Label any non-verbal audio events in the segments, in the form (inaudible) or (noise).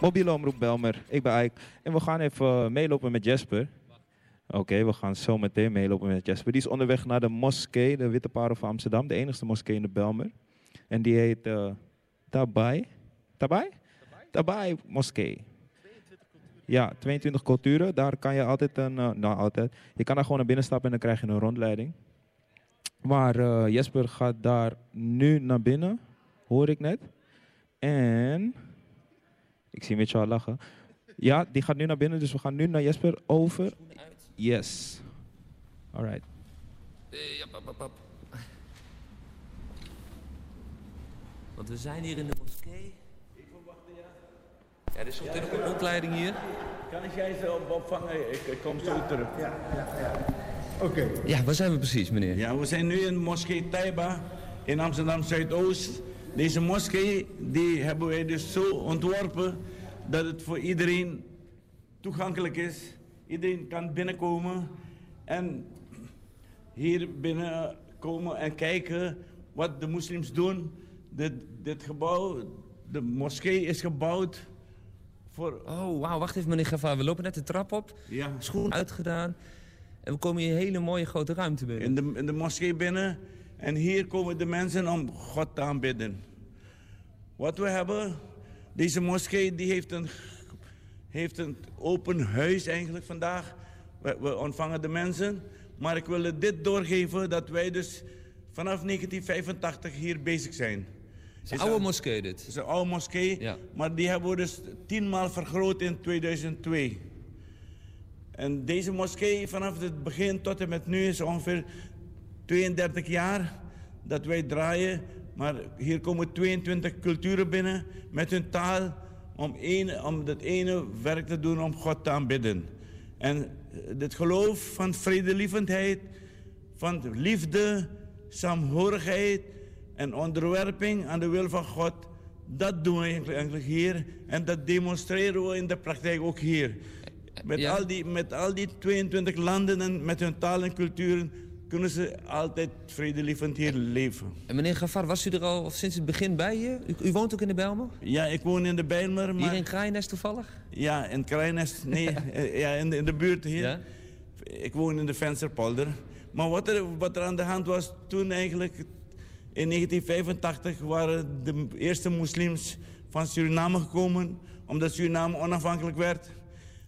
Mobiele omroep Belmer. Ik ben Ike. En we gaan even meelopen met Jasper. Oké, we gaan zo meteen meelopen met Jasper. Die is onderweg naar de moskee, de Witte Parel van Amsterdam. De enige moskee in de Belmer. En die heet uh, Tabai. Tabai? Tabai Moskee. Ja, 22 culturen. Daar kan je altijd een. Uh, nou, altijd. Je kan daar gewoon naar binnen stappen en dan krijg je een rondleiding. Maar uh, Jesper gaat daar nu naar binnen, hoor ik net. En. Ik zie met jou lachen. Ja, die gaat nu naar binnen, dus we gaan nu naar Jesper over. Yes. Alright. Pap. Want we zijn hier in de moskee. Ik verwachtte ja. Ja, er is zometeen ook een opleiding hier. Kan ik jij ze op opvangen? Ik, ik kom zo ja, terug. Ja, ja, ja. Oké. Okay. Ja, waar zijn we precies, meneer? Ja, we zijn nu in moskee Taiba in Amsterdam Zuidoost. Deze moskee die hebben wij dus zo ontworpen dat het voor iedereen toegankelijk is. Iedereen kan binnenkomen en hier binnenkomen en kijken wat de moslims doen. Dit, dit gebouw, de moskee is gebouwd voor... Oh, wauw, wacht even meneer Gava. We lopen net de trap op, ja. schoen uitgedaan. En we komen hier een hele mooie grote ruimte binnen. In de, in de moskee binnen. En hier komen de mensen om God te aanbidden. Wat we hebben, deze moskee die heeft een, heeft een open huis eigenlijk vandaag. We, we ontvangen de mensen. Maar ik wil dit doorgeven dat wij dus vanaf 1985 hier bezig zijn. Het is een oude moskee dit? Het is een oude moskee, ja. maar die hebben we dus tienmaal vergroot in 2002. En deze moskee vanaf het begin tot en met nu is ongeveer 32 jaar dat wij draaien. Maar hier komen 22 culturen binnen met hun taal om, een, om dat ene werk te doen om God te aanbidden. En dit geloof van vredelievendheid, van liefde, saamhorigheid en onderwerping aan de wil van God, dat doen we eigenlijk hier. En dat demonstreren we in de praktijk ook hier. Met, ja. al die, met al die 22 landen en met hun taal en culturen kunnen ze altijd vredelievend hier leven. En meneer Gafar, was u er al sinds het begin bij je? U, u, woont ook in de Bijlmer? Ja, ik woon in de Bijlmer. Maar... Hier in Kraaienest toevallig? Ja, in Kraaienest. Nee, (laughs) ja, in, de, in de buurt hier. Ja? Ik woon in de Vensterpolder. Maar wat er, wat er aan de hand was toen eigenlijk... In 1985 waren de eerste moslims van Suriname gekomen... omdat Suriname onafhankelijk werd...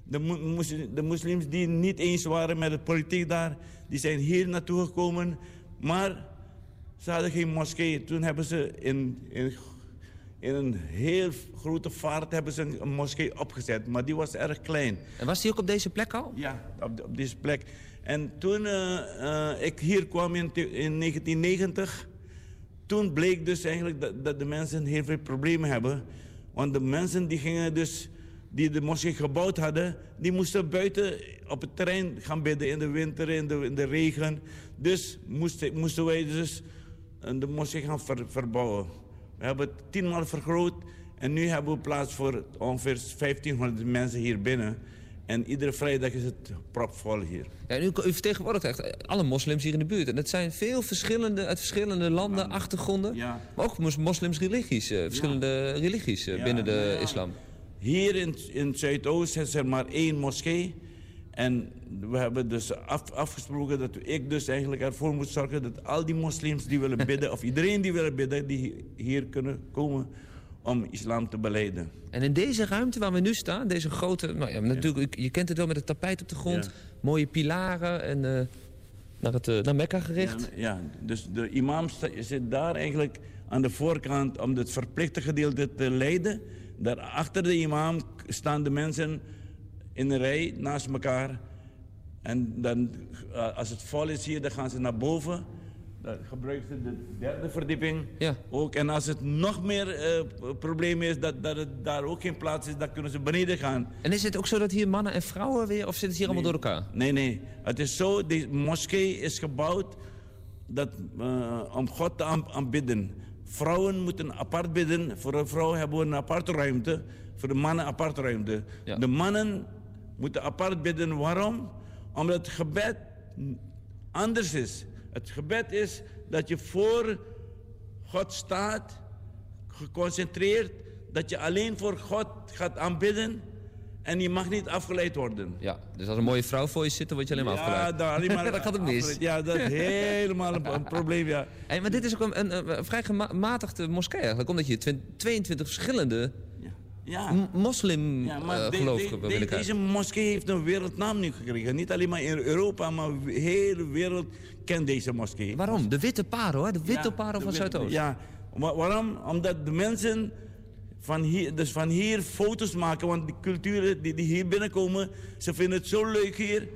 De, mos de, moslims die niet eens waren met de politiek daar, die zijn hier naartoe gekomen. Maar ze hadden geen moskee. Toen hebben ze in, in, in een heel grote vaart hebben ze een, een, moskee opgezet. Maar die was erg klein. En was die ook op deze plek al? Ja, op, op deze plek. En toen uh, uh, ik hier kwam in, in 1990... toen bleek dus eigenlijk dat, dat de mensen heel veel problemen hebben. Want de mensen die gingen dus die de moskee gebouwd hadden, die moesten buiten op het terrein gaan bidden in de winter, in de, in de regen. Dus moesten, moesten wij dus de moskee gaan ver, verbouwen. We hebben het tienmaal vergroot en nu hebben we plaats voor ongeveer 1500 mensen hier binnen. En iedere vrijdag is het propvol hier. Ja, u, u vertegenwoordigt echt alle moslims hier in de buurt. En dat zijn veel verschillende, uit verschillende landen, achtergronden. Ja. Maar ook moslims religies, uh, verschillende ja. religies uh, binnen de islam. Hier in, in Zuidoost is er maar één moskee. En we hebben dus af, afgesproken dat ik dus eigenlijk ervoor moet zorgen... dat al die moslims die willen (laughs) bidden, of iedereen die wil bidden... die hier kunnen komen om islam te beleiden. En in deze ruimte waar we nu staan, deze grote... Nou ja, natuurlijk, je kent het wel met het tapijt op de grond. Ja. Mooie pilaren en uh, naar, het, uh, naar Mekka gericht. Ja, ja, dus de imam zit daar eigenlijk aan de voorkant... om het verplichte gedeelte te leiden... Daar achter de imam staan de mensen in een rij naast elkaar. En dan, als het vol is hier, dan gaan ze naar boven. Dan gebruiken ze de derde verdieping ja. ook. En als het nog meer uh, probleem is dat, dat het daar ook geen plaats is, dan kunnen ze beneden gaan. En is het ook zo dat hier mannen en vrouwen weer, of zit het hier nee. allemaal door elkaar? Nee, nee. Het is zo, de moskee is gebouwd dat, uh, om God te aanbidden. Vrouwen moeten apart bidden. Voor een vrouw hebben we een aparte ruimte. Voor de mannen een aparte ruimte. Ja. De mannen moeten apart bidden. Waarom? Omdat het gebed anders is. Het gebed is dat je voor God staat, geconcentreerd, dat je alleen voor God gaat aanbidden en je mag niet afgeleid worden. Ja, dus als een mooie vrouw voor je zit, dan word je alleen maar Ja, afgeleid. daar alleen maar (laughs) dat gaat ook mis. Ja, dat is (laughs) helemaal een, een probleem, ja. Hey, maar dit is ook een, een, een vrij gematigde moskee eigenlijk. Omdat je twen- 22 verschillende Ja, ja. moslim Ja, maar eh, de- de- de- uit. deze moskee heeft een wereldnaam nu gekregen. Niet alleen maar in Europa, maar de hele wereld kent deze moskee. Waarom? De witte parel, hè? De witte Ja, de van Zuidoost. Ja, Wa- waarom? Omdat de mensen van hier, dus van hier foto's maken. Want die culturen die, die hier binnenkomen, ze vinden het zo leuk hier.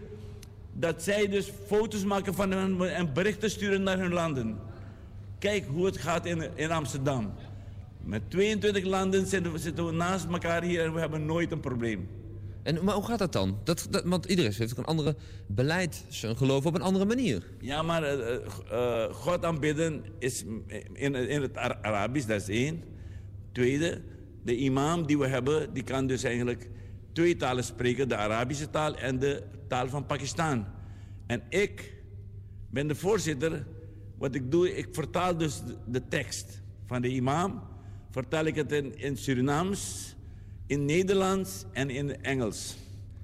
Dat zij dus foto's maken van hen en berichten sturen naar hun landen. Kijk hoe het gaat in, in Amsterdam. Met 22 landen zitten we, zitten we naast elkaar hier en we hebben nooit een probleem. En, maar hoe gaat dat dan? Dat, dat, want iedereen heeft ook een andere beleid, zijn geloof op een andere manier. Ja, maar eh, eh, eh, God aanbidden is in, in het Ara- Arabisch, dat is één. Tweede, de imam die we hebben, die kan dus eigenlijk twee talen spreken. De Arabische taal en de taal van Pakistan. En ik ben de voorzitter. Wat ik doe, ik vertaal dus de, tekst van de imam. Vertaal ik het in, in Surinaams, in Nederlands en in Engels.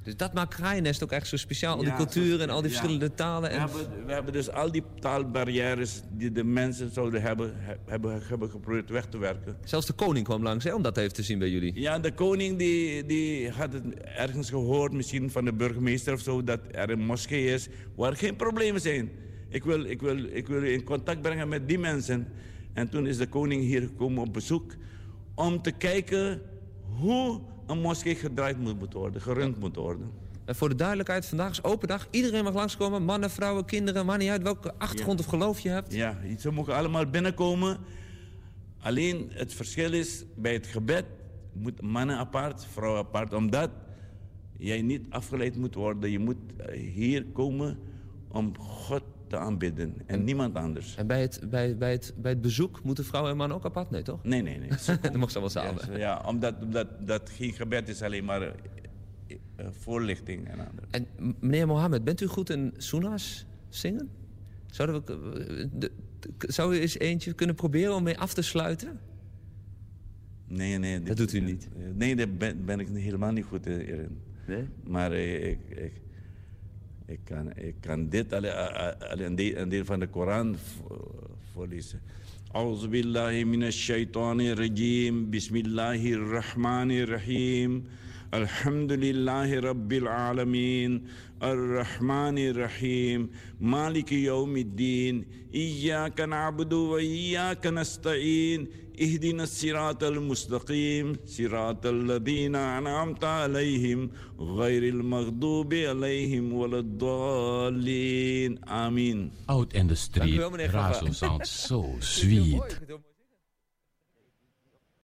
Dus dat maakt Kraaiennest ook echt zo speciaal. Al die culturen en al die verschillende talen. We En... hebben, we hebben dus al die taalbarrières die de mensen zouden hebben, he- hebben, hebben geprobeerd weg te werken. Zelfs de koning kwam langs hè, om dat even te zien bij jullie. Ja, de koning die, die had het ergens gehoord, misschien van de burgemeester of zo, dat er een moskee is waar geen problemen zijn. Ik wil, ik wil, ik wil u in contact brengen met die mensen. En toen is de koning hier gekomen op bezoek om te kijken hoe een moskee gedraaid moet worden, gerund moet worden. En voor de duidelijkheid, vandaag is open dag. Iedereen mag langskomen. Mannen, vrouwen, kinderen. Maakt niet uit welke achtergrond of geloof je hebt. Ja, ze mogen allemaal binnenkomen. Alleen het verschil is, bij het gebed moet mannen apart, vrouwen apart. Omdat jij niet afgeleid moet worden. Je moet eh, hier komen om God te aanbidden en niemand anders. En bij het, bij, bij, het, bij het bezoek moeten vrouwen en mannen ook apart? Nee, toch? Nee, nee, nee. (laughs) Dan mag ze wel samen. Ja, ja, omdat, omdat dat geen gebed is, alleen maar eh, eh, voorlichting en andere. En meneer Mohammed, bent u goed in Soena's zingen? Zouden we, eh, de- de- zou u eens eentje kunnen proberen om mee af te sluiten? Nee, nee. dit- Dat doet u niet? Nee, daar ben, ben ik helemaal niet goed in. Nee? Maar eh, ik, ik, ik, kan, ik kan dit alleen, alleen een, deel, een deel van de Koran vo- voorlezen. أعوذ بالله من الشيطان الرجيم. بسم الله الرحمن الرحيم. الحمد لله رب العالمين. الرحمن الرحيم. مالك يوم الدين. إياك نعبد وإياك نستعين. اهدنا الصراط المستقيم صراط الذين أنعمت عليهم غير المغضوب عليهم ولا الضالين آمين Oud in the street. Razo sounds so (laughs) sweet.